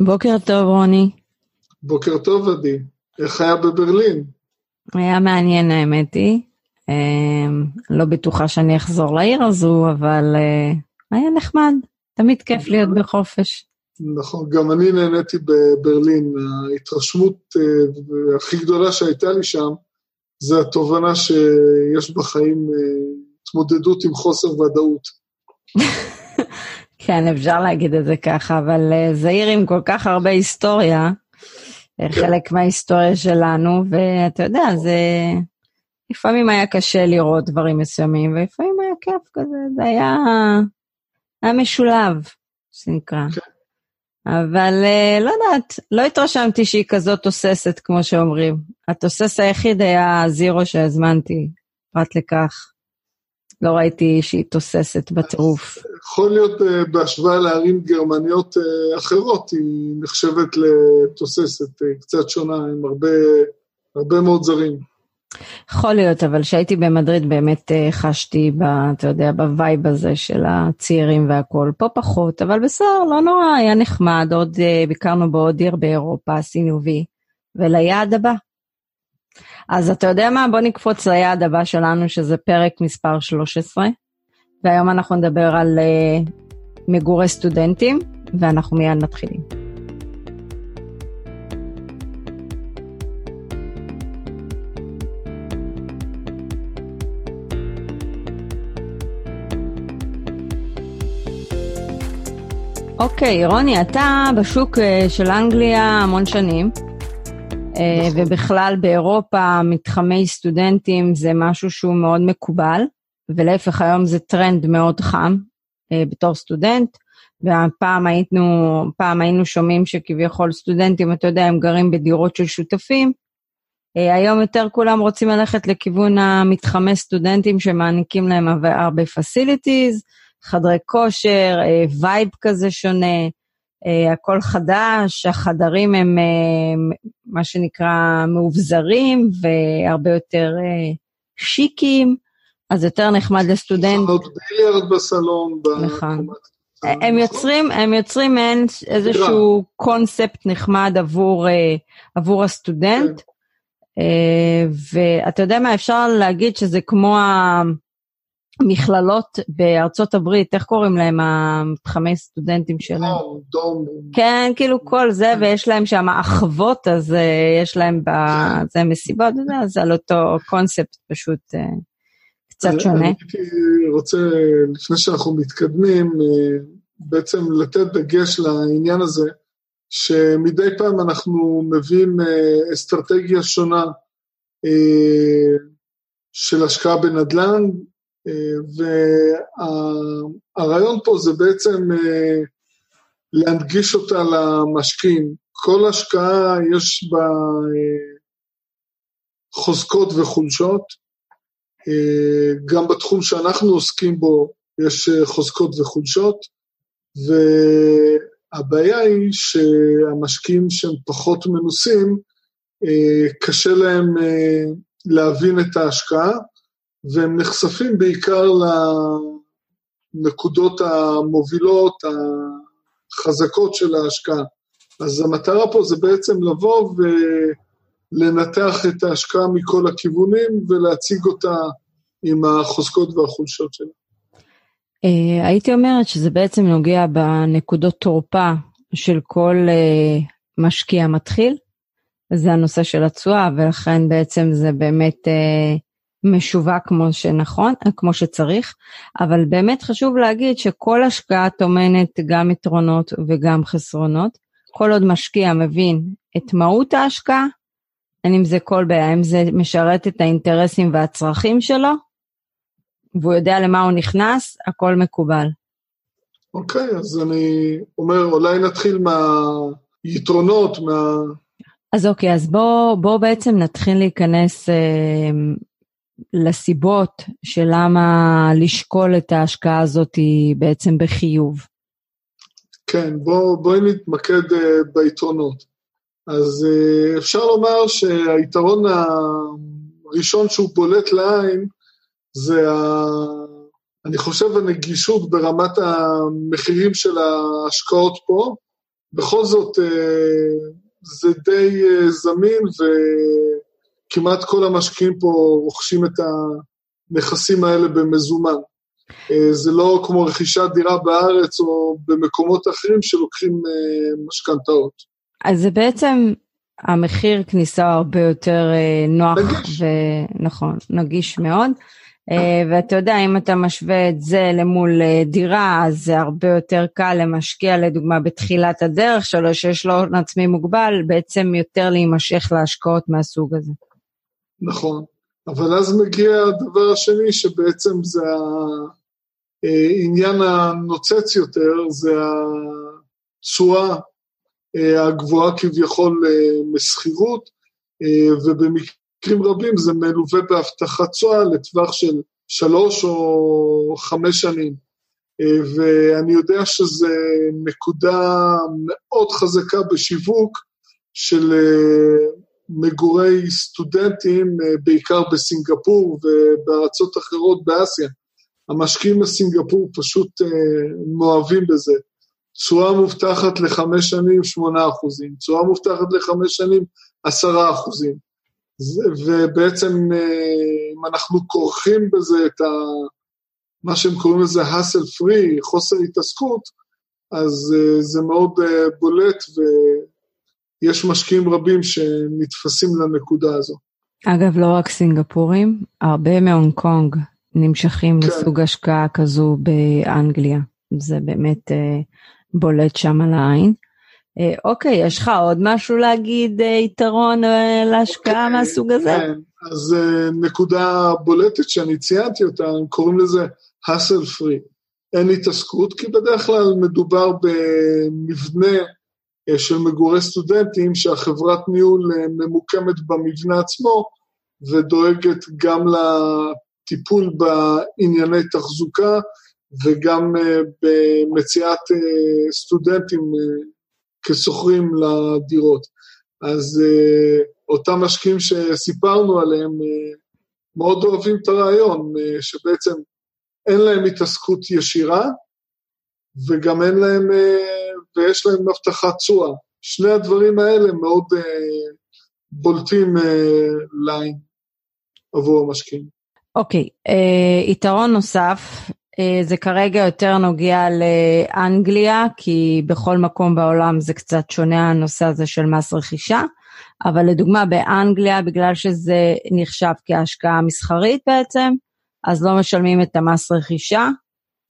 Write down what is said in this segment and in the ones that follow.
בוקר טוב, רוני. בוקר טוב, עדי. איך היה בברלין? היה מעניין, האמת היא. אמ, לא בטוחה שאני אחזור לעיר הזו, אבל אה, היה נחמד. תמיד כיף להיות בחופש. נכון, גם אני נהניתי בברלין. ההתרשמות אה, הכי גדולה שהייתה לי שם, זה התובנה שיש בחיים אה, התמודדות עם חוסר ודאות. כן, אפשר להגיד את זה ככה, אבל זה עיר עם כל כך הרבה היסטוריה, כן. חלק מההיסטוריה שלנו, ואתה יודע, זה... לפעמים היה קשה לראות דברים מסוימים, ולפעמים היה כיף כזה, זה היה, היה משולב, שנקרא. כן. אבל אה, לא יודעת, לא התרשמתי שהיא כזאת תוססת, כמו שאומרים. התוסס היחיד היה זירו שהזמנתי, פרט לכך. לא ראיתי שהיא תוססת בטירוף. יכול להיות uh, בהשוואה לערים גרמניות uh, אחרות, היא נחשבת לתוססת, uh, קצת שונה, עם הרבה, הרבה מאוד זרים. יכול להיות, אבל כשהייתי במדריד באמת חשתי, ב, אתה יודע, בווייב הזה של הצעירים והכול. פה פחות, אבל בסדר, לא נורא, היה נחמד. עוד ביקרנו בעוד עיר באירופה, עשינו וי, וליעד הבא. אז אתה יודע מה? בוא נקפוץ ליעד הבא שלנו, שזה פרק מספר 13, והיום אנחנו נדבר על uh, מגורי סטודנטים, ואנחנו מיד מתחילים. אוקיי, רוני, אתה בשוק אה, של אנגליה המון שנים. אה, נכון. ובכלל באירופה מתחמי סטודנטים זה משהו שהוא מאוד מקובל, ולהפך היום זה טרנד מאוד חם אה, בתור סטודנט, והפעם היינו, פעם היינו שומעים שכביכול סטודנטים, אתה יודע, הם גרים בדירות של שותפים. אה, היום יותר כולם רוצים ללכת לכיוון המתחמי סטודנטים שמעניקים להם הרבה facilities, חדרי כושר, וייב כזה שונה. Uh, הכל חדש, החדרים הם uh, מה שנקרא מאובזרים והרבה יותר uh, שיקים, אז יותר נחמד לסטודנט. חנות ביליארד בסלון. נכון. הם יוצרים, הם יוצרים מעין איזשהו קונספט נחמד עבור, עבור הסטודנט, כן. ואתה יודע מה, אפשר להגיד שזה כמו ה... מכללות בארצות הברית, איך קוראים להם המתחמי סטודנטים שלהם? דום. כן, כאילו כל זה, כן. ויש להם שם אחוות, אז uh, יש להם בזה כן. מסיבות, זה על אותו קונספט פשוט uh, קצת שונה. אני רוצה, לפני שאנחנו מתקדמים, uh, בעצם לתת דגש לעניין הזה, שמדי פעם אנחנו מביאים אסטרטגיה שונה של השקעה בנדל"ן, והרעיון פה זה בעצם אה, להנגיש אותה למשקיעים. כל השקעה יש בה אה, חוזקות וחולשות. אה, גם בתחום שאנחנו עוסקים בו יש חוזקות וחולשות, והבעיה היא שהמשקיעים שהם פחות מנוסים, קשה להם להבין את ההשקעה, והם נחשפים בעיקר לנקודות המובילות, החזקות של ההשקעה. אז המטרה פה זה בעצם לבוא ולנתח את ההשקעה מכל הכיוונים ולהציג אותה עם החוזקות והחולשות שלה. אה, הייתי אומרת שזה בעצם נוגע בנקודות תורפה של כל אה, משקיע מתחיל, זה הנושא של התשואה, ולכן בעצם זה באמת אה, משווק כמו שנכון, כמו שצריך, אבל באמת חשוב להגיד שכל השקעה טומנת גם יתרונות וגם חסרונות. כל עוד משקיע מבין את מהות ההשקעה, אין אם זה כל בעיה, אם זה משרת את האינטרסים והצרכים שלו, והוא יודע למה הוא נכנס, הכל מקובל. אוקיי, okay, אז אני אומר, אולי נתחיל מהיתרונות, מה... אז אוקיי, אז בואו בוא בעצם נתחיל להיכנס אה, לסיבות של למה לשקול את ההשקעה הזאת בעצם בחיוב. כן, בוא, בואי נתמקד uh, ביתרונות. אז uh, אפשר לומר שהיתרון הראשון שהוא בולט לעין זה, ה, אני חושב, הנגישות ברמת המחירים של ההשקעות פה, בכל זאת זה די זמין וכמעט כל המשקיעים פה רוכשים את הנכסים האלה במזומן. זה לא כמו רכישת דירה בארץ או במקומות אחרים שלוקחים משכנתאות. אז זה בעצם המחיר כניסה הרבה יותר נוח נגיש. ונכון, נגיש מאוד. Uh, ואתה יודע, אם אתה משווה את זה למול דירה, אז זה הרבה יותר קל למשקיע, לדוגמה, בתחילת הדרך שלו, שיש לו הון עצמי מוגבל, בעצם יותר להימשך להשקעות מהסוג הזה. נכון, אבל אז מגיע הדבר השני, שבעצם זה העניין הנוצץ יותר, זה התשואה הגבוהה כביכול משכירות, ובמקרה במקרים רבים זה מלווה בהבטחת תשואה לטווח של שלוש או חמש שנים. ואני יודע שזו נקודה מאוד חזקה בשיווק של מגורי סטודנטים, בעיקר בסינגפור ובארצות אחרות באסיה. המשקיעים בסינגפור פשוט מאוהבים בזה. תשואה מובטחת לחמש שנים, שמונה אחוזים, תשואה מובטחת לחמש שנים, עשרה אחוזים. ובעצם אה, אם אנחנו כורכים בזה את ה... מה שהם קוראים לזה hassle free, חוסר התעסקות, אז אה, זה מאוד אה, בולט ויש משקיעים רבים שנתפסים לנקודה הזו. אגב, לא רק סינגפורים, הרבה מהונג קונג נמשכים כן. לסוג השקעה כזו באנגליה. זה באמת בולט שם על העין. אה, אוקיי, יש לך עוד משהו להגיד, אה, יתרון אה, להשקעה אוקיי, מהסוג הזה? כן, אז נקודה בולטת שאני ציינתי אותה, הם קוראים לזה hassle free. אין התעסקות, כי בדרך כלל מדובר במבנה של מגורי סטודנטים, שהחברת ניהול ממוקמת במבנה עצמו, ודואגת גם לטיפול בענייני תחזוקה, וגם במציאת סטודנטים כשוכרים לדירות. אז אותם משקיעים שסיפרנו עליהם מאוד אוהבים את הרעיון, שבעצם אין להם התעסקות ישירה, וגם אין להם, ויש להם הבטחת תשואה. שני הדברים האלה מאוד uh, בולטים uh, ליין עבור המשקיעים. אוקיי, okay, uh, יתרון נוסף אה, זה כרגע יותר נוגע לאנגליה, כי בכל מקום בעולם זה קצת שונה הנושא הזה של מס רכישה, אבל לדוגמה באנגליה, בגלל שזה נחשב כהשקעה מסחרית בעצם, אז לא משלמים את המס רכישה,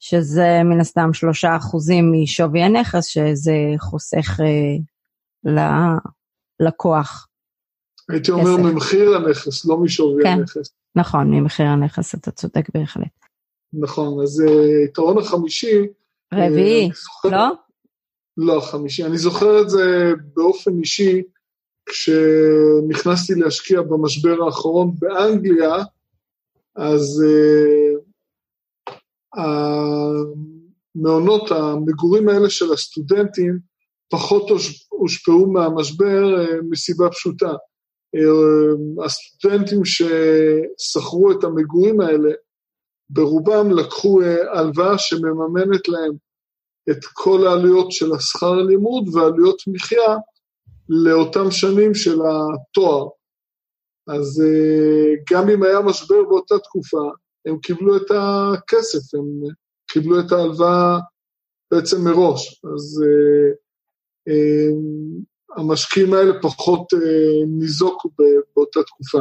שזה מן הסתם שלושה אחוזים משווי הנכס, שזה חוסך אה, ללקוח. הייתי אומר ממחיר הנכס, לא משווי כן, הנכס. נכון, ממחיר הנכס, אתה צודק בהחלט. נכון, אז uh, יתרון החמישי... רביעי, uh, לא? לא, חמישי. אני זוכר את זה באופן אישי, כשנכנסתי להשקיע במשבר האחרון באנגליה, אז uh, המעונות, המגורים האלה של הסטודנטים, פחות הושפעו מהמשבר uh, מסיבה פשוטה. Uh, הסטודנטים ששכרו את המגורים האלה, ברובם לקחו אה, הלוואה שמממנת להם את כל העלויות של השכר לימוד ועלויות מחיה לאותם שנים של התואר. אז אה, גם אם היה משבר באותה תקופה, הם קיבלו את הכסף, הם קיבלו את ההלוואה בעצם מראש. אז אה, המשקיעים האלה פחות ניזוקו באותה תקופה.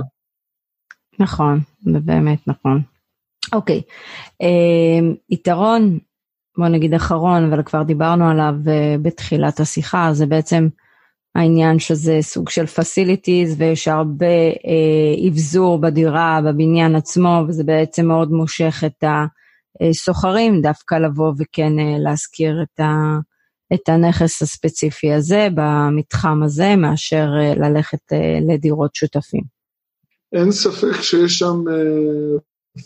נכון, זה באמת נכון. אוקיי, אה, יתרון, בוא נגיד אחרון, אבל כבר דיברנו עליו אה, בתחילת השיחה, זה בעצם העניין שזה סוג של facilities ויש הרבה אה, אבזור בדירה, בבניין עצמו, וזה בעצם מאוד מושך את השוכרים דווקא לבוא וכן אה, להשכיר את, ה, את הנכס הספציפי הזה במתחם הזה, מאשר אה, ללכת אה, לדירות שותפים. אין ספק שיש שם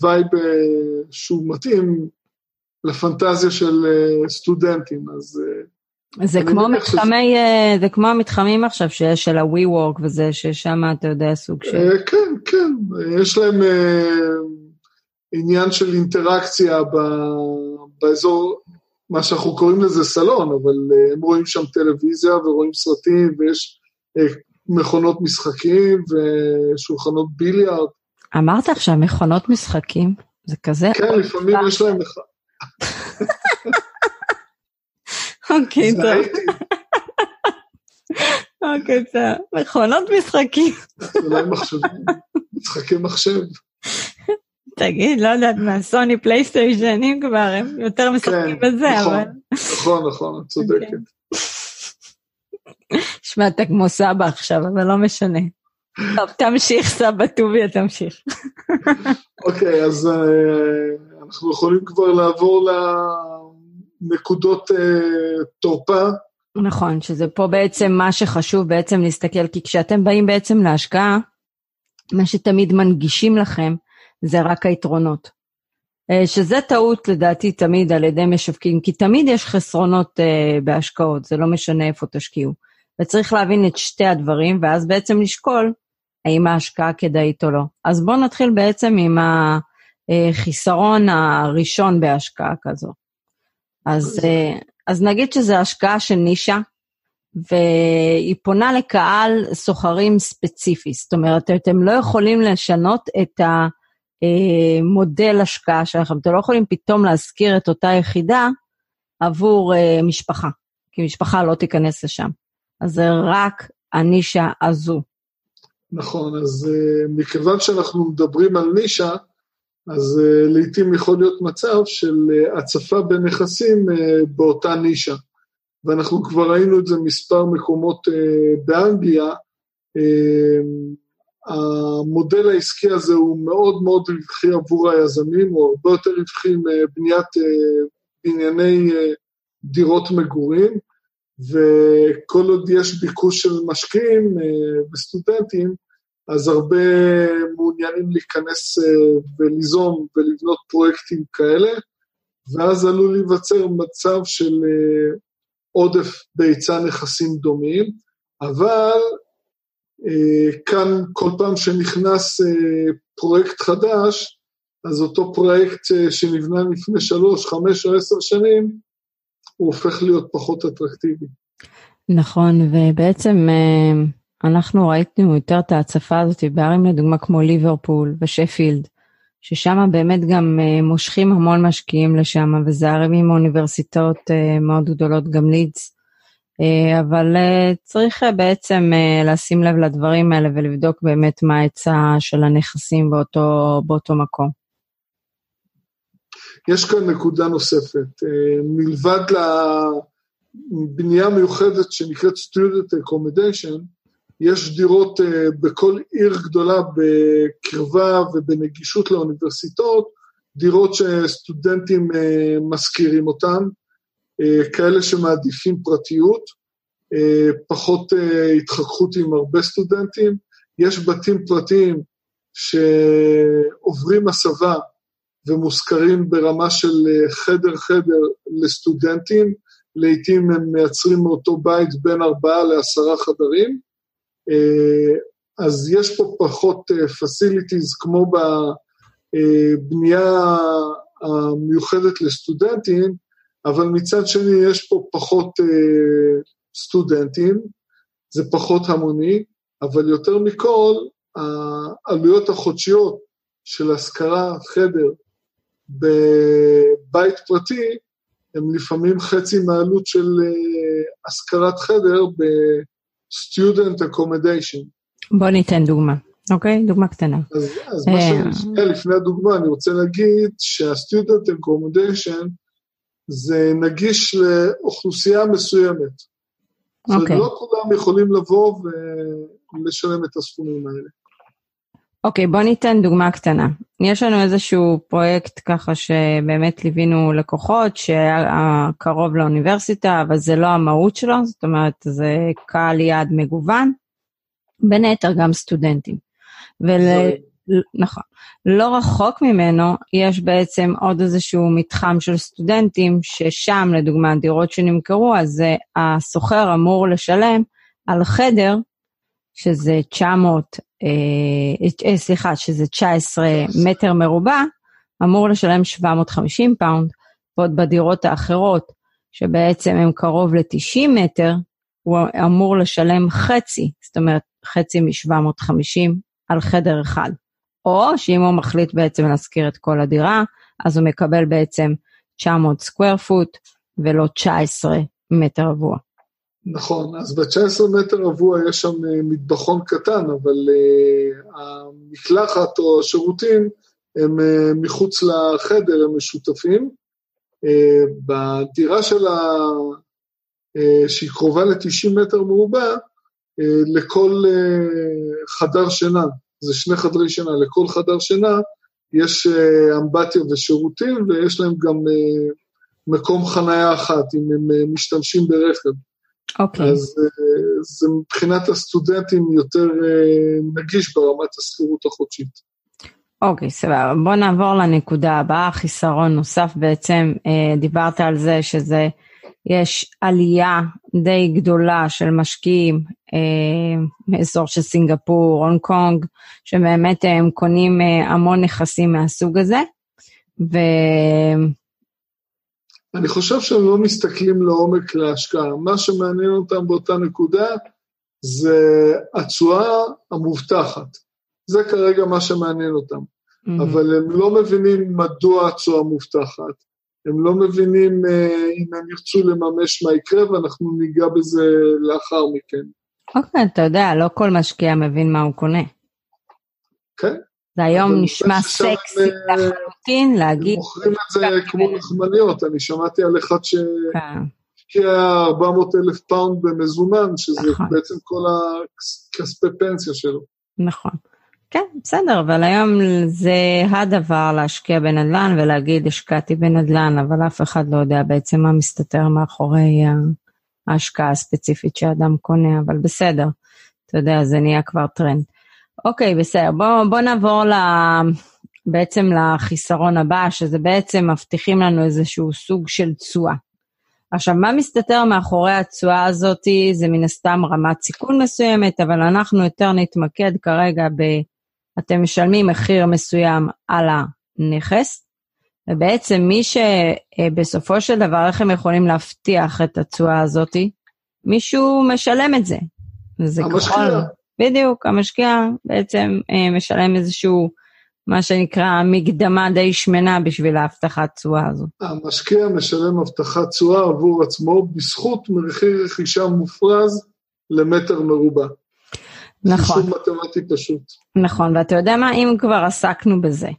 וייב אה, שהוא מתאים לפנטזיה של אה, סטודנטים, אז... אה, זה כמו מתחמי, שזה... זה כמו המתחמים עכשיו שיש של ה-WeWork וזה, ששם אתה יודע סוג של... כן, כן, יש להם עניין של אינטראקציה באזור, מה שאנחנו קוראים לזה סלון, אבל הם רואים שם טלוויזיה ורואים סרטים ויש מכונות משחקים ושולחנות ביליארד. אמרת עכשיו מכונות משחקים? זה כזה... כן, לפעמים יש להם... אוקיי, טוב. אוקיי, טוב. מכונות משחקים. אולי מחשבים, משחקי מחשב. תגיד, לא יודעת מה, סוני פלייסטיישן, אם כבר, הם יותר משחקים כן, בזה, נכון, אבל... נכון, נכון, את צודקת. שמע, אתה כמו סבא עכשיו, אבל לא משנה. טוב, תמשיך, סבא טוביה, תמשיך. אוקיי, אז אה, אנחנו יכולים כבר לעבור לנקודות אה, תורפה. נכון, שזה פה בעצם מה שחשוב בעצם להסתכל, כי כשאתם באים בעצם להשקעה, מה שתמיד מנגישים לכם זה רק היתרונות. אה, שזה טעות לדעתי תמיד על ידי משווקים, כי תמיד יש חסרונות uh, בהשקעות, זה לא משנה איפה תשקיעו. וצריך להבין את שתי הדברים, ואז בעצם לשקול האם ההשקעה כדאית או לא. אז בואו נתחיל בעצם עם החיסרון הראשון בהשקעה כזו. אז, uh, אז נגיד שזו השקעה של נישה, והיא פונה לקהל סוחרים ספציפי, זאת אומרת, אתם לא יכולים לשנות את ה... אה, השקעה שלכם. אתם לא יכולים פתאום להזכיר את אותה יחידה עבור אה, משפחה, כי משפחה לא תיכנס לשם. אז זה רק הנישה הזו. נכון, אז אה, מכיוון שאנחנו מדברים על נישה, אז uh, לעתים יכול להיות מצב של uh, הצפה בנכסים uh, באותה נישה. ואנחנו כבר ראינו את זה מספר מקומות באנגליה, המודל העסקי הזה הוא מאוד מאוד רווחי עבור היזמים, הוא הרבה יותר רווחי מבניית אה, בנייני אה, דירות מגורים, וכל עוד יש ביקוש של משקיעים אה, וסטודנטים, אז הרבה מעוניינים להיכנס וליזום ולבנות פרויקטים כאלה, ואז עלול להיווצר מצב של עודף בהיצע נכסים דומים, אבל אה, כאן כל פעם שנכנס אה, פרויקט חדש, אז אותו פרויקט אה, שנבנה לפני שלוש, חמש או עשר שנים, הוא הופך להיות פחות אטרקטיבי. נכון, ובעצם אנחנו ראינו יותר את ההצפה הזאת בערים לדוגמה כמו ליברפול ושפילד, ששם באמת גם מושכים המון משקיעים לשם, וזה ערים עם אוניברסיטאות מאוד גדולות, גם לידס. אה, אבל אה, צריך אה, בעצם לשים לב לדברים האלה ולבדוק באמת מה ההיצע של הנכסים באותו, באותו מקום. יש כאן נקודה נוספת. מלבד לבנייה מיוחדת שנקראת Student Accommodation, יש דירות בכל עיר גדולה בקרבה ובנגישות לאוניברסיטאות, דירות שסטודנטים משכירים אותן, אה, כאלה שמעדיפים פרטיות, אה, פחות אה, התחככות עם הרבה סטודנטים. יש בתים פרטיים שעוברים הסבה ומושכרים ברמה של חדר-חדר לסטודנטים, לעתים הם מייצרים מאותו בית בין ארבעה לעשרה חדרים, אז יש פה פחות facilities כמו בבנייה המיוחדת לסטודנטים, אבל מצד שני יש פה פחות אה, סטודנטים, זה פחות המוני, אבל יותר מכל, העלויות החודשיות של השכרה חדר בבית פרטי, הם לפעמים חצי מהעלות של אה, השכרת חדר ב-student accommodation. בוא ניתן דוגמה, אוקיי? דוגמה קטנה. אז, אז מה אה. שאני לפני הדוגמה, אני רוצה להגיד שה-student accommodation זה נגיש לאוכלוסייה מסוימת. Okay. זאת אומרת, לא כולם יכולים לבוא ולשלם את הסכומים האלה. אוקיי, בוא ניתן דוגמה קטנה. יש לנו איזשהו פרויקט ככה שבאמת ליווינו לקוחות שהיה קרוב לאוניברסיטה, אבל זה לא המהות שלו, זאת אומרת, זה קהל יעד מגוון, בין היתר גם סטודנטים. ול... נכון. לא רחוק ממנו יש בעצם עוד איזשהו מתחם של סטודנטים, ששם, לדוגמה, דירות שנמכרו, אז השוכר אמור לשלם על חדר, שזה 900, אה, אה, סליחה, שזה 19 מטר מרובע, אמור לשלם 750 פאונד, ועוד בדירות האחרות שבעצם הם קרוב ל-90 מטר, הוא אמור לשלם חצי, זאת אומרת חצי מ-750 על חדר אחד. או שאם הוא מחליט בעצם להשכיר את כל הדירה, אז הוא מקבל בעצם 900 סקוויר פוט ולא 19 מטר רבוע. נכון, אז ב-19 מטר רבוע יש שם אה, מטבחון קטן, אבל uh, המקלחת או השירותים הם uh, מחוץ לחדר, הם משותפים. בדירה שלה, שהיא קרובה ל-90 מטר מרובע, לכל חדר שינה, זה שני חדרי שינה, לכל חדר שינה יש אמבטיה ושירותים, ויש להם גם מקום חנייה אחת, אם הם משתמשים ברכב. אוקיי. Okay. אז uh, זה מבחינת הסטודנטים יותר uh, נגיש ברמת השכירות החודשית. אוקיי, okay, סבבה. בוא נעבור לנקודה הבאה, חיסרון נוסף בעצם, uh, דיברת על זה שזה, יש עלייה די גדולה של משקיעים מאזור של סינגפור, הונג קונג, שבאמת הם קונים המון נכסים מהסוג הזה, ו... אני חושב שהם לא מסתכלים לעומק להשקעה. מה שמעניין אותם באותה נקודה זה התשואה המובטחת. זה כרגע מה שמעניין אותם. Mm-hmm. אבל הם לא מבינים מדוע התשואה מובטחת. הם לא מבינים uh, אם הם ירצו לממש מה יקרה, ואנחנו ניגע בזה לאחר מכן. אוקיי, okay, אתה יודע, לא כל משקיע מבין מה הוא קונה. כן. זה היום נשמע סקסי אה, לחלוטין להגיד... מוכרים את זה כמו לחמניות, אני שמעתי על אחד שהשקיע 400 אלף פאונד במזומן, שזה נכון. בעצם כל הכספי פנסיה שלו. נכון. כן, בסדר, אבל היום זה הדבר להשקיע בנדל"ן ולהגיד השקעתי בנדל"ן, אבל אף אחד לא יודע בעצם מה מסתתר מאחורי ההשקעה הספציפית שאדם קונה, אבל בסדר, אתה יודע, זה נהיה כבר טרנד. אוקיי, בסדר. בוא, בוא נעבור ל... בעצם לחיסרון הבא, שזה בעצם מבטיחים לנו איזשהו סוג של תשואה. עכשיו, מה מסתתר מאחורי התשואה הזאת זה מן הסתם רמת סיכון מסוימת, אבל אנחנו יותר נתמקד כרגע ב... אתם משלמים מחיר מסוים על הנכס, ובעצם מי שבסופו של דבר, איך הם יכולים להבטיח את התשואה הזאת? מישהו משלם את זה. זה המשקיע. בדיוק, המשקיע בעצם אה, משלם איזשהו, מה שנקרא, מקדמה די שמנה בשביל ההבטחת תשואה הזו. המשקיע משלם הבטחת תשואה עבור עצמו בזכות מחיר רכישה מופרז למטר מרובע. נכון. חישוב מתמטי פשוט. נכון, ואתה יודע מה, אם כבר עסקנו בזה,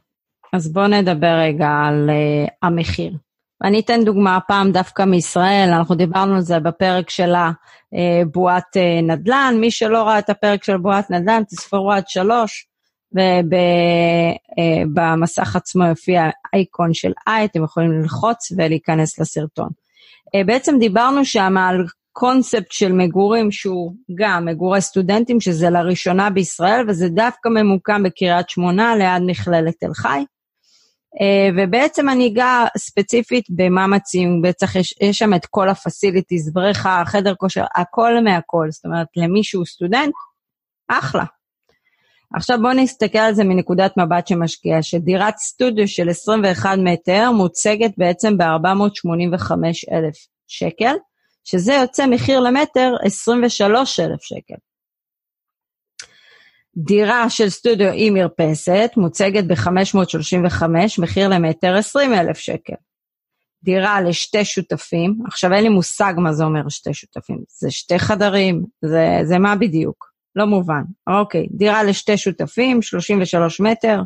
אז בואו נדבר רגע על uh, המחיר. ואני אתן דוגמה הפעם דווקא מישראל, אנחנו דיברנו על זה בפרק של הבועת אה, נדל"ן, מי שלא ראה את הפרק של בועת נדל"ן, תספרו עד שלוש, ובמסך אה, עצמו יופיע אייקון של איי, אתם יכולים ללחוץ ולהיכנס לסרטון. אה, בעצם דיברנו שם על קונספט של מגורים שהוא גם מגורי סטודנטים, שזה לראשונה בישראל, וזה דווקא ממוקם בקריית שמונה ליד מכללת תל חי. Uh, ובעצם אני אגע ספציפית במה מציעים, בטח יש, יש שם את כל הפסיליטיז, בריכה, חדר כושר, הכל מהכל, זאת אומרת, למי שהוא סטודנט, אחלה. עכשיו בואו נסתכל על זה מנקודת מבט שמשקיע, שדירת סטודיו של 21 מטר מוצגת בעצם ב-485 אלף שקל, שזה יוצא מחיר למטר 23 אלף שקל. דירה של סטודיו עם מרפסת מוצגת ב-535, מחיר למטר 20 אלף שקל. דירה לשתי שותפים, עכשיו אין לי מושג מה זה אומר שתי שותפים, זה שתי חדרים, זה, זה מה בדיוק, לא מובן. אוקיי, דירה לשתי שותפים, 33 מטר,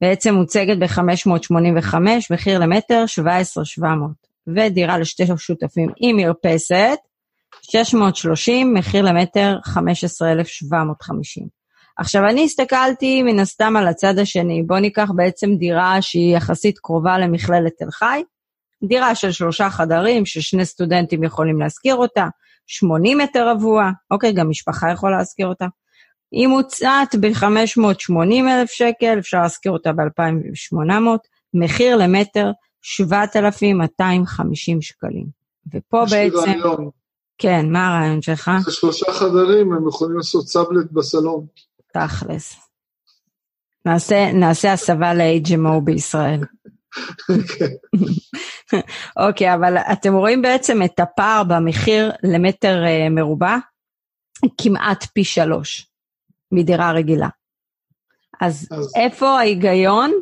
בעצם מוצגת ב-585, מחיר למטר 17,700. ודירה לשתי שותפים עם מרפסת, 630, מחיר למטר 15,750. עכשיו, אני הסתכלתי מן הסתם על הצד השני. בואו ניקח בעצם דירה שהיא יחסית קרובה למכללת תל חי, דירה של שלושה חדרים, ששני סטודנטים יכולים להשכיר אותה, 80 מטר רבוע, אוקיי, גם משפחה יכולה להשכיר אותה. היא מוצעת ב-580 אלף שקל, אפשר להשכיר אותה ב-2,800, מחיר למטר 7,250 שקלים. ופה בעצם... רעיון. כן, מה הרעיון שלך? זה שלושה חדרים, הם יכולים לעשות סאבלט בסלון. תכלס. נעשה, נעשה הסבה ל-HMO בישראל. אוקיי, אבל אתם רואים בעצם את הפער במחיר למטר אה, מרובע כמעט פי שלוש מדירה רגילה. אז, אז איפה ההיגיון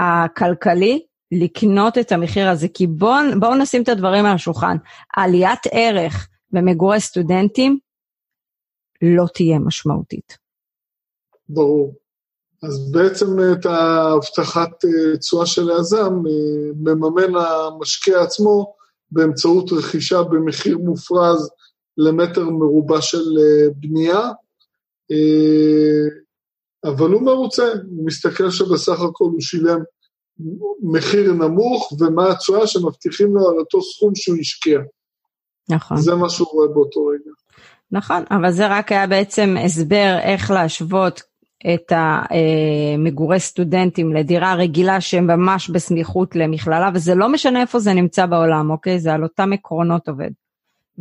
הכלכלי לקנות את המחיר הזה? כי בואו בוא נשים את הדברים על השולחן. עליית ערך במגורי סטודנטים לא תהיה משמעותית. ברור. אז בעצם את ההבטחת אה, תשואה של היזם אה, מממן המשקיע עצמו באמצעות רכישה במחיר מופרז למטר מרובע של אה, בנייה, אבל הוא מרוצה, הוא מסתכל שבסך הכל הוא שילם מחיר נמוך, ומה התשואה שמבטיחים לו על אותו סכום שהוא השקיע. נכון. זה מה שהוא רואה באותו רגע. נכון, אבל זה רק היה בעצם הסבר איך להשוות את המגורי סטודנטים לדירה רגילה שהם ממש בסמיכות למכללה, וזה לא משנה איפה זה נמצא בעולם, אוקיי? זה על אותם עקרונות עובד.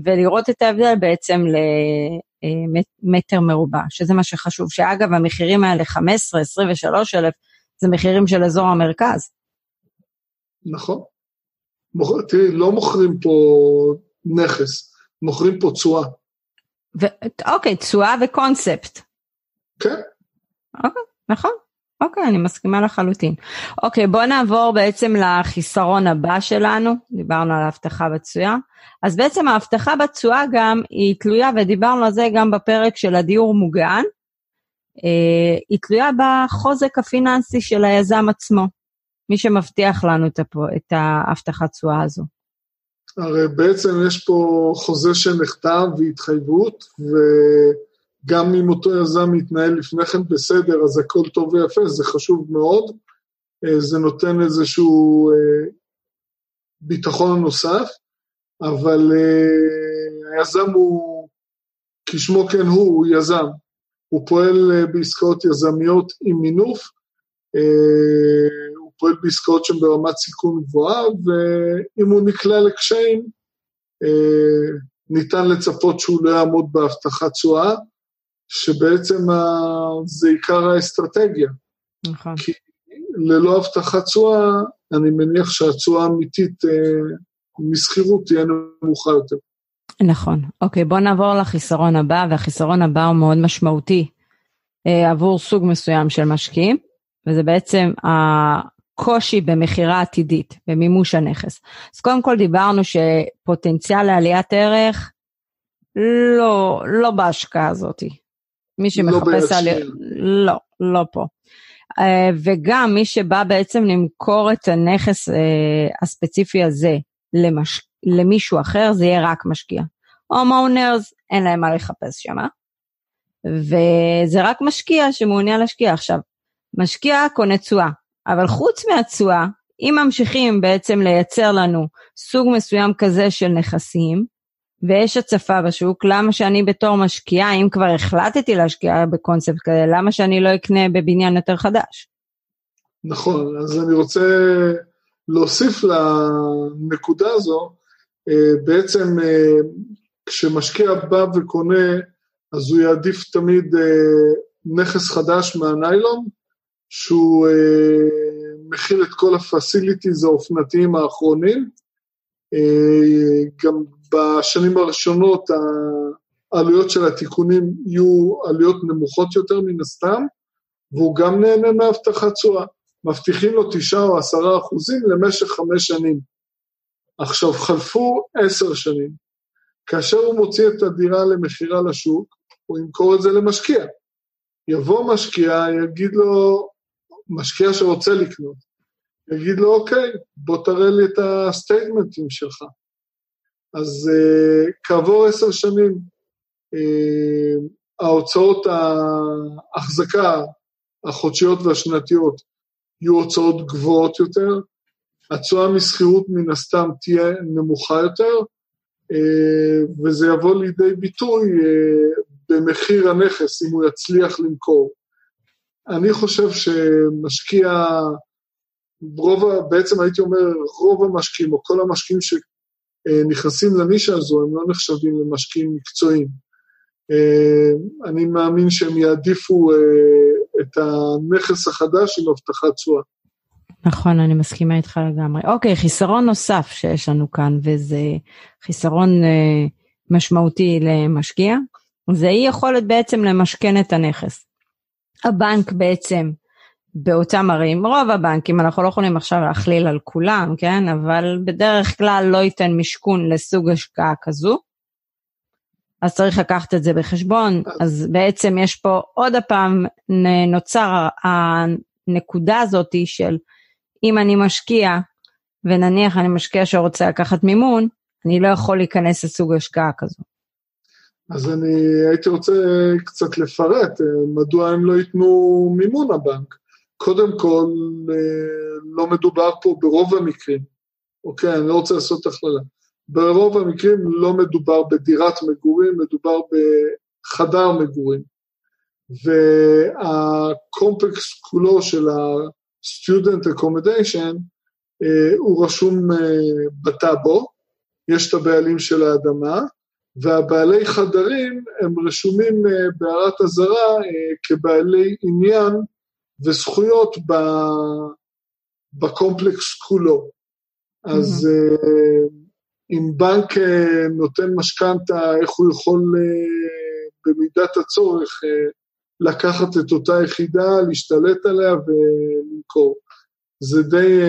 ולראות את ההבדל בעצם למטר מרובע, שזה מה שחשוב, שאגב המחירים האלה 15, 23 אלף, זה מחירים של אזור המרכז. נכון. תראי, לא מוכרים פה נכס, מוכרים פה תשואה. אוקיי, תשואה וקונספט. כן. אוקיי, נכון. אוקיי, אני מסכימה לחלוטין. אוקיי, בואו נעבור בעצם לחיסרון הבא שלנו, דיברנו על ההבטחה בתשואה. אז בעצם ההבטחה בתשואה גם היא תלויה, ודיברנו על זה גם בפרק של הדיור מוגן, אה, היא תלויה בחוזק הפיננסי של היזם עצמו, מי שמבטיח לנו את ההבטחת תשואה הזו. הרי בעצם יש פה חוזה שנכתב והתחייבות, וגם אם אותו יזם מתנהל לפני כן בסדר, אז הכל טוב ויפה, זה חשוב מאוד. אה, זה נותן איזשהו אה, ביטחון נוסף, אבל אה, היזם הוא, כשמו כן הוא, הוא יזם. הוא פועל בעסקאות יזמיות עם מינוף, פועל בעסקאות שהן ברמת סיכון גבוהה, ואם הוא נקלע לקשיים, ניתן לצפות שהוא לא יעמוד בהבטחת תשואה, שבעצם זה עיקר האסטרטגיה. נכון. כי ללא הבטחת תשואה, אני מניח שהתשואה האמיתית אה, משכירות תהיה נמוכה יותר. נכון. אוקיי, בואו נעבור לחיסרון הבא, והחיסרון הבא הוא מאוד משמעותי אה, עבור סוג מסוים של משקיעים, וזה בעצם קושי במכירה עתידית, במימוש הנכס. אז קודם כל דיברנו שפוטנציאל לעליית ערך, לא, לא בהשקעה הזאת. מי שמחפש לא על... לא, לא פה. Uh, וגם מי שבא בעצם למכור את הנכס uh, הספציפי הזה למש... למישהו אחר, זה יהיה רק משקיע. הומאונרס, אין להם מה לחפש שם. וזה רק משקיע שמעוניין להשקיע. עכשיו, משקיע קונה תשואה, אבל חוץ מהתשואה, אם ממשיכים בעצם לייצר לנו סוג מסוים כזה של נכסים, ויש הצפה בשוק, למה שאני בתור משקיעה, אם כבר החלטתי להשקיע בקונספט כזה, למה שאני לא אקנה בבניין יותר חדש? נכון, אז אני רוצה להוסיף לנקודה הזו, אה, בעצם אה, כשמשקיע בא וקונה, אז הוא יעדיף תמיד אה, נכס חדש מהניילון, שהוא מכיל את כל הפסיליטיז האופנתיים האחרונים. גם בשנים הראשונות העלויות של התיקונים יהיו עלויות נמוכות יותר מן הסתם, והוא גם נהנה מהבטחת תשואה. מבטיחים לו תשעה או עשרה אחוזים למשך חמש שנים. עכשיו, חלפו עשר שנים. כאשר הוא מוציא את הדירה למכירה לשוק, הוא ימכור את זה למשקיע. יבוא משקיע, יגיד לו, משקיע שרוצה לקנות, יגיד לו, אוקיי, בוא תראה לי את הסטייטמנטים שלך. אז uh, כעבור עשר שנים, uh, ההוצאות ההחזקה החודשיות והשנתיות יהיו הוצאות גבוהות יותר, התשואה משכירות מן הסתם תהיה נמוכה יותר, uh, וזה יבוא לידי ביטוי במחיר הנכס, אם הוא יצליח למכור. אני חושב שמשקיע, רוב, בעצם הייתי אומר, רוב המשקיעים, או כל המשקיעים שנכנסים לנישה הזו, הם לא נחשבים למשקיעים מקצועיים. אה, אני מאמין שהם יעדיפו אה, את הנכס החדש עם הבטחת תשואה. נכון, אני מסכימה איתך לגמרי. אוקיי, חיסרון נוסף שיש לנו כאן, וזה חיסרון אה, משמעותי למשקיע, זה אי יכולת בעצם למשכן את הנכס. הבנק בעצם באותם ערים, רוב הבנקים, אנחנו לא יכולים עכשיו להכליל על כולם, כן? אבל בדרך כלל לא ייתן משכון לסוג השקעה כזו. אז צריך לקחת את זה בחשבון, אז בעצם יש פה עוד הפעם נוצר הנקודה הזאת של אם אני משקיע, ונניח אני משקיע שרוצה לקחת מימון, אני לא יכול להיכנס לסוג השקעה כזו. אז אני הייתי רוצה קצת לפרט, מדוע הם לא ייתנו מימון הבנק. קודם כל, לא מדובר פה ברוב המקרים, אוקיי, אני לא רוצה לעשות הכללה. ברוב המקרים לא מדובר בדירת מגורים, מדובר בחדר מגורים. והקומפקס כולו של ה-student accommodation אה, הוא רשום אה, בטאבו, יש את הבעלים של האדמה, והבעלי חדרים הם רשומים אה, בהערת אזהרה כבעלי עניין וזכויות בקומפלקס כולו. אז mm-hmm. אם בנק אה, נותן משכנתה, איך הוא יכול אה, במידת הצורך אה, לקחת את אותה יחידה, להשתלט עליה ולמכור. זה די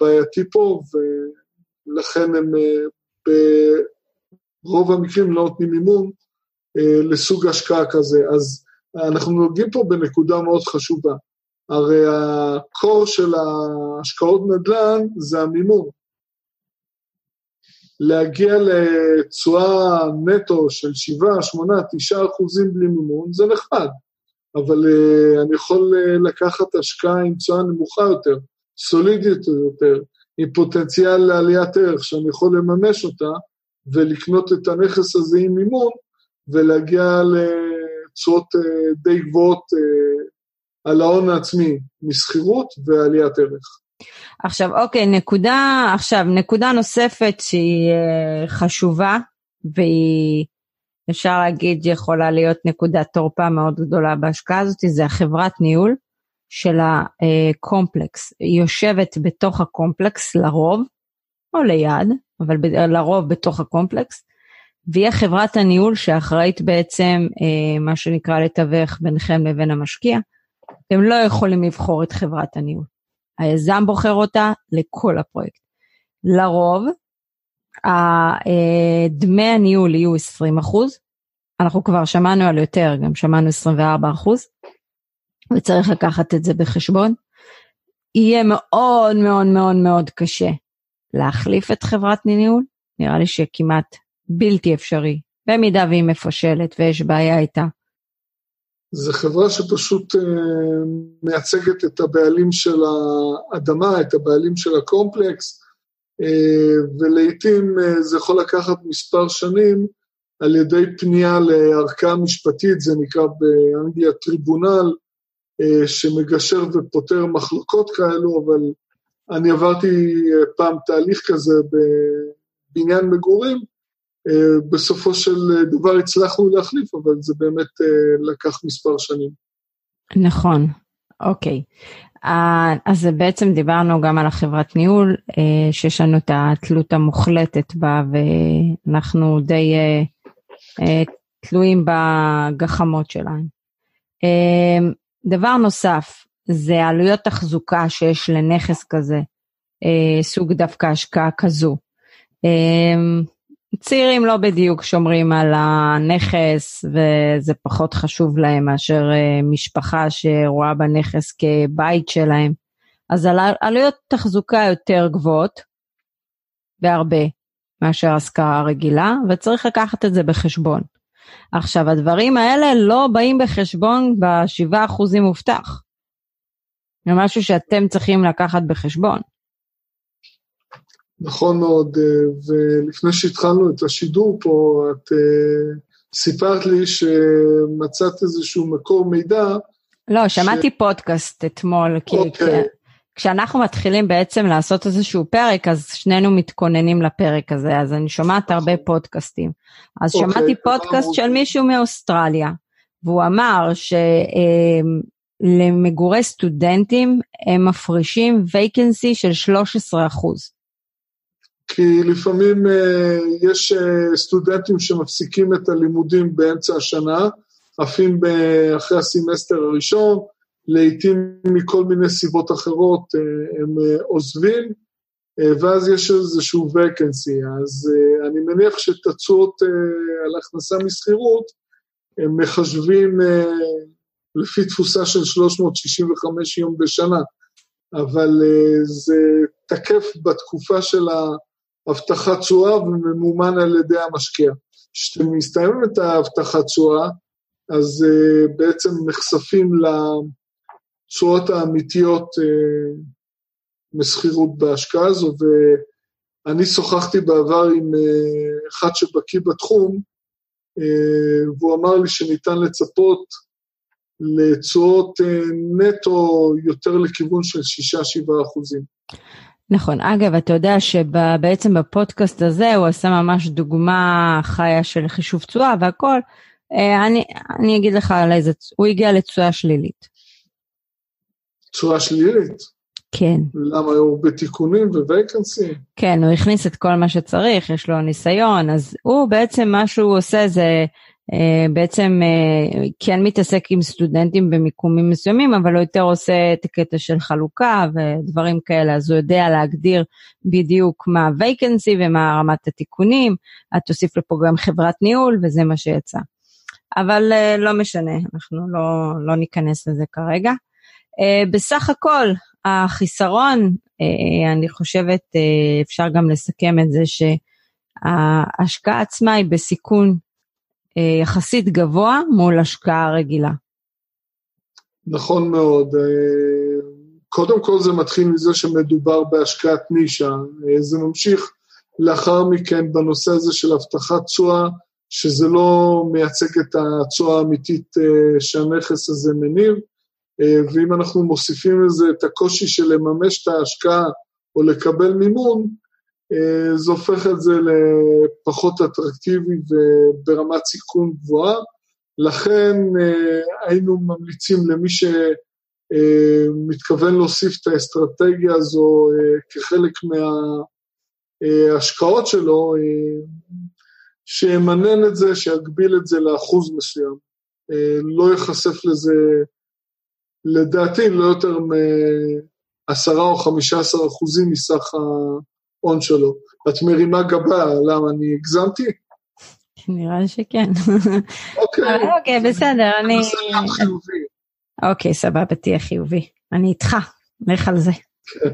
בעייתי פה, ולכן הם ברוב המקרים לא נותנים מימון לסוג השקעה כזה. אז אנחנו נוגעים פה בנקודה מאוד חשובה. הרי הקור של ההשקעות נדל"ן זה המימון. להגיע לתשואה נטו של 7, 8, 9 אחוזים בלי מימון, זה נחמד, אבל uh, אני יכול uh, לקחת השקעה עם תשואה נמוכה יותר, סולידית יותר, עם פוטנציאל לעליית ערך שאני יכול לממש אותה, ולקנות את הנכס הזה עם מימון, ולהגיע לתשואות uh, די גבוהות על ההון העצמי משכירות ועליית ערך. עכשיו, אוקיי, נקודה, עכשיו, נקודה נוספת שהיא uh, חשובה, והיא, אפשר להגיד, יכולה להיות נקודת תורפה מאוד גדולה בהשקעה הזאת, זה החברת ניהול של הקומפלקס. היא יושבת בתוך הקומפלקס לרוב, או ליד, אבל לרוב בתוך הקומפלקס, והיא חברת הניהול שאחראית בעצם, uh, מה שנקרא, לתווך ביניכם לבין המשקיע. אתם לא יכולים לבחור את חברת הניהול. היזם בוחר אותה לכל הפרויקט. לרוב, אה, דמי הניהול יהיו 20 אחוז, אנחנו כבר שמענו על יותר, גם שמענו 24 אחוז, וצריך לקחת את זה בחשבון. יהיה מאוד מאוד מאוד מאוד קשה להחליף את חברת ניהול, נראה לי שכמעט בלתי אפשרי, במידה והיא מפשלת ויש בעיה איתה. זו חברה שפשוט אה, מייצגת את הבעלים של האדמה, את הבעלים של הקומפלקס, אה, ולעיתים אה, זה יכול לקחת מספר שנים על ידי פנייה לערכאה משפטית, זה נקרא באנגליה טריבונל, שמגשר ופותר מחלוקות כאלו, אבל אני עברתי פעם תהליך כזה בבניין מגורים, בסופו של דבר הצלחנו להחליף, אבל זה באמת אה, לקח מספר שנים. נכון, אוקיי. אה, אז בעצם דיברנו גם על החברת ניהול, שיש לנו את התלות המוחלטת בה, ואנחנו די תלויים בגחמות שלהם. דבר נוסף, זה עלויות תחזוקה שיש לנכס כזה, סוג דווקא השקעה כזו. צעירים לא בדיוק שומרים על הנכס וזה פחות חשוב להם מאשר אה, משפחה שרואה בנכס כבית שלהם. אז על עלויות תחזוקה יותר גבוהות בהרבה מאשר השכרה רגילה וצריך לקחת את זה בחשבון. עכשיו הדברים האלה לא באים בחשבון ב-7% מובטח. זה משהו שאתם צריכים לקחת בחשבון. נכון מאוד, אה, ולפני שהתחלנו את השידור פה, את אה, סיפרת לי שמצאת איזשהו מקור מידע. לא, שמעתי ש... פודקאסט אתמול, כי אוקיי. כשאנחנו מתחילים בעצם לעשות איזשהו פרק, אז שנינו מתכוננים לפרק הזה, אז אני שומעת הרבה נכון. פודקאסטים. אז אוקיי, שמעתי פודקאסט של מישהו מאוסטרליה, והוא אמר ש... אה, סטודנטים הם מפרישים וייקנסי של 13 אחוז. כי לפעמים uh, יש uh, סטודנטים שמפסיקים את הלימודים באמצע השנה, עפים אחרי הסמסטר הראשון, לעתים מכל מיני סיבות אחרות uh, הם uh, עוזבים, ואז יש איזשהו vacancy. אז אני מניח שתצועות uh, על הכנסה משכירות, הם מחשבים לפי תפוסה של 365 יום בשנה, אבל זה תקף בתקופה של ה... הבטחת תשואה וממומן על ידי המשקיע. כשאתם מסתיימים את ההבטחת תשואה, אז uh, בעצם נחשפים לתשואות האמיתיות uh, משכירות בהשקעה הזו, ואני שוחחתי בעבר עם uh, אחד שבקיא בתחום, uh, והוא אמר לי שניתן לצפות לתשואות uh, נטו יותר לכיוון של 6-7 אחוזים. נכון. אגב, אתה יודע שבעצם בפודקאסט הזה הוא עשה ממש דוגמה חיה של חישוב תשואה והכל. אה, אני, אני אגיד לך על איזה, הוא הגיע לתשואה שלילית. תשואה שלילית? כן. למה הוא בתיקונים וווייקנסי? כן, הוא הכניס את כל מה שצריך, יש לו ניסיון, אז הוא בעצם מה שהוא עושה זה בעצם אה, כן מתעסק עם סטודנטים במיקומים מסוימים, אבל הוא יותר עושה את הקטע של חלוקה ודברים כאלה, אז הוא יודע להגדיר בדיוק מה ה-vacancy ומה רמת התיקונים, את תוסיף לפה גם חברת ניהול וזה מה שיצא. אבל אה, לא משנה, אנחנו לא, לא ניכנס לזה כרגע. בסך הכל, החיסרון, אני חושבת, אפשר גם לסכם את זה שההשקעה עצמה היא בסיכון אה, יחסית גבוה מול השקעה רגילה. נכון מאוד. אה, קודם כל זה מתחיל מזה שמדובר בהשקעת נישה. אה, זה ממשיך לאחר מכן בנושא הזה של הבטחת תשואה, שזה לא מייצג את התשואה האמיתית שהנכס הזה מניב, ואם אנחנו מוסיפים לזה את הקושי של לממש את ההשקעה או לקבל מימון, אה, זה הופך את זה לפחות אטרקטיבי וברמת סיכון גבוהה. לכן אה, היינו ממליצים למי שמתכוון אה, להוסיף את האסטרטגיה הזו כחלק מההשקעות שלו, שימנן את זה, שיגביל את זה לאחוז מסוים. לא ייחשף לזה, לדעתי, לא יותר מ-10 או 15 אחוזים מסך ה... ההון שלו. את מרימה גבה, למה, אני הגזמתי? נראה שכן. אוקיי. אוקיי, בסדר, אני... אוקיי, סבבה, תהיה חיובי. אני איתך, לך על זה. כן.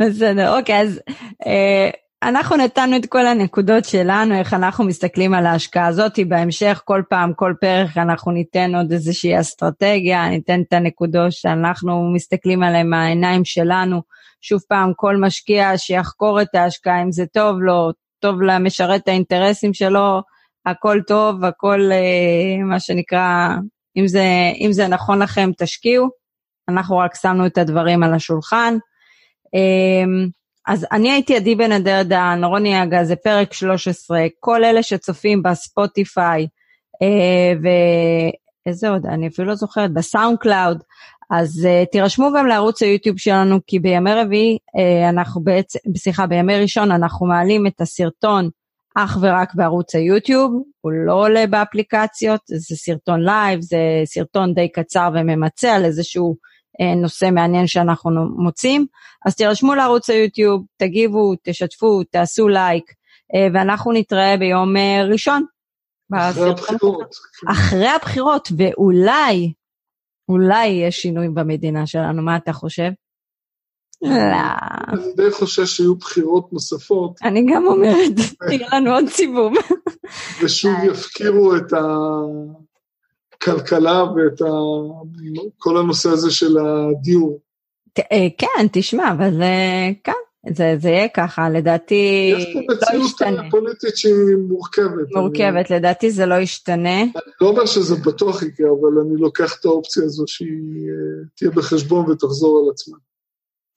בסדר, אוקיי, אז אה, אנחנו נתנו את כל הנקודות שלנו, איך אנחנו מסתכלים על ההשקעה הזאת, בהמשך כל פעם, כל פרק אנחנו ניתן עוד איזושהי אסטרטגיה, ניתן את הנקודות שאנחנו מסתכלים עליהן מהעיניים שלנו. שוב פעם, כל משקיע שיחקור את ההשקעה, אם זה טוב לו, טוב למשרת האינטרסים שלו, הכל טוב, הכל אה, מה שנקרא, אם זה, אם זה נכון לכם, תשקיעו. אנחנו רק שמנו את הדברים על השולחן. אה, אז אני הייתי עדי בן אדרדן, רוני אגה, זה פרק 13, כל אלה שצופים בספוטיפיי, אה, ואיזה עוד, אני אפילו לא זוכרת, ב SoundCloud, אז uh, תירשמו גם לערוץ היוטיוב שלנו, כי בימי רביעי, uh, אנחנו בעצם, סליחה, בימי ראשון אנחנו מעלים את הסרטון אך ורק בערוץ היוטיוב, הוא לא עולה באפליקציות, זה סרטון live, זה סרטון די קצר וממצה על איזשהו uh, נושא מעניין שאנחנו מוצאים. אז תירשמו לערוץ היוטיוב, תגיבו, תשתפו, תעשו לייק, uh, ואנחנו נתראה ביום uh, ראשון. אחרי הבחירות. אחרי הבחירות, ואולי אולי יהיה שינוי במדינה שלנו, מה אתה חושב? לא. אני די חושש שיהיו בחירות נוספות. אני גם אומרת, יהיה לנו עוד סיבוב. ושוב יפקירו את הכלכלה ואת כל הנושא הזה של הדיור. אה, כן, תשמע, אבל אה, כן, זה, זה יהיה ככה, לדעתי יש פה לא מציאות לא פוליטית שהיא מורכבת. מורכבת, אני... לדעתי זה לא ישתנה. אני לא אומר שזה בטוח יקרה, אבל אני לוקח את האופציה הזו שהיא uh, תהיה בחשבון ותחזור על עצמה.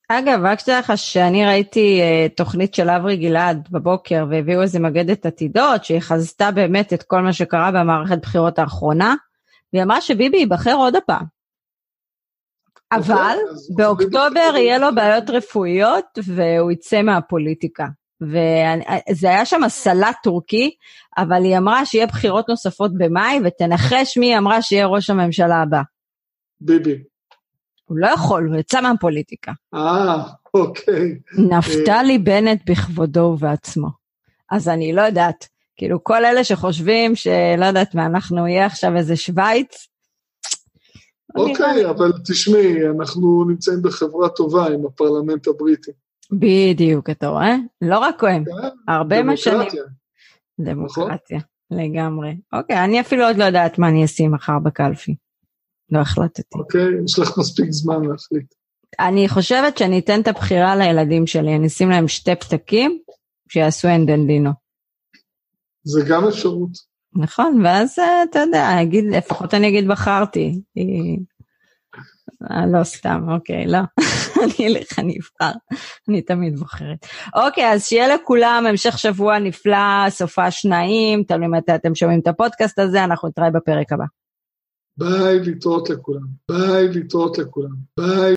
אגב, רק שתדע לך שאני ראיתי uh, תוכנית של אברי גלעד בבוקר והביאו איזה מגדת עתידות שהיא חזתה באמת את כל מה שקרה במערכת בחירות האחרונה, והיא אמרה שביבי ייבחר עוד הפעם. אבל באוקטובר יהיה לו בעיות רפואיות והוא יצא מהפוליטיקה. וזה היה שם סלט טורקי, אבל היא אמרה שיהיה בחירות נוספות במאי, ותנחש מי אמרה שיהיה ראש הממשלה הבא. ביבי. הוא לא יכול, הוא יצא מהפוליטיקה. אה, אוקיי. נפתלי בנט בכבודו ובעצמו. אז אני לא יודעת, כאילו כל אלה שחושבים שלא יודעת מה, אנחנו נהיה עכשיו איזה שווייץ. אוקיי, אבל תשמעי, אנחנו נמצאים בחברה טובה עם הפרלמנט הבריטי. בדיוק, אתה רואה? לא רק כן, הרבה משנים. דמוקרטיה. דמוקרטיה, לגמרי. אוקיי, אני אפילו עוד לא יודעת מה אני אשים מחר בקלפי. לא החלטתי. אוקיי, יש לך מספיק זמן להחליט. אני חושבת שאני אתן את הבחירה לילדים שלי, אני אשים להם שתי פתקים, שיעשו אנדנדינו. זה גם אפשרות. נכון, ואז אה, אתה יודע, אגיד, לפחות אני אגיד בחרתי. אה, אה, לא סתם, אוקיי, לא. אני אלך, אני אבחר. אני תמיד בוחרת. אוקיי, אז שיהיה לכולם המשך שבוע נפלא, סופ"ש נעים, תלוי מתי אתם שומעים את הפודקאסט הזה, אנחנו נתראה בפרק הבא. ביי, להתראות לכולם. ביי, להתראות לכולם. ביי.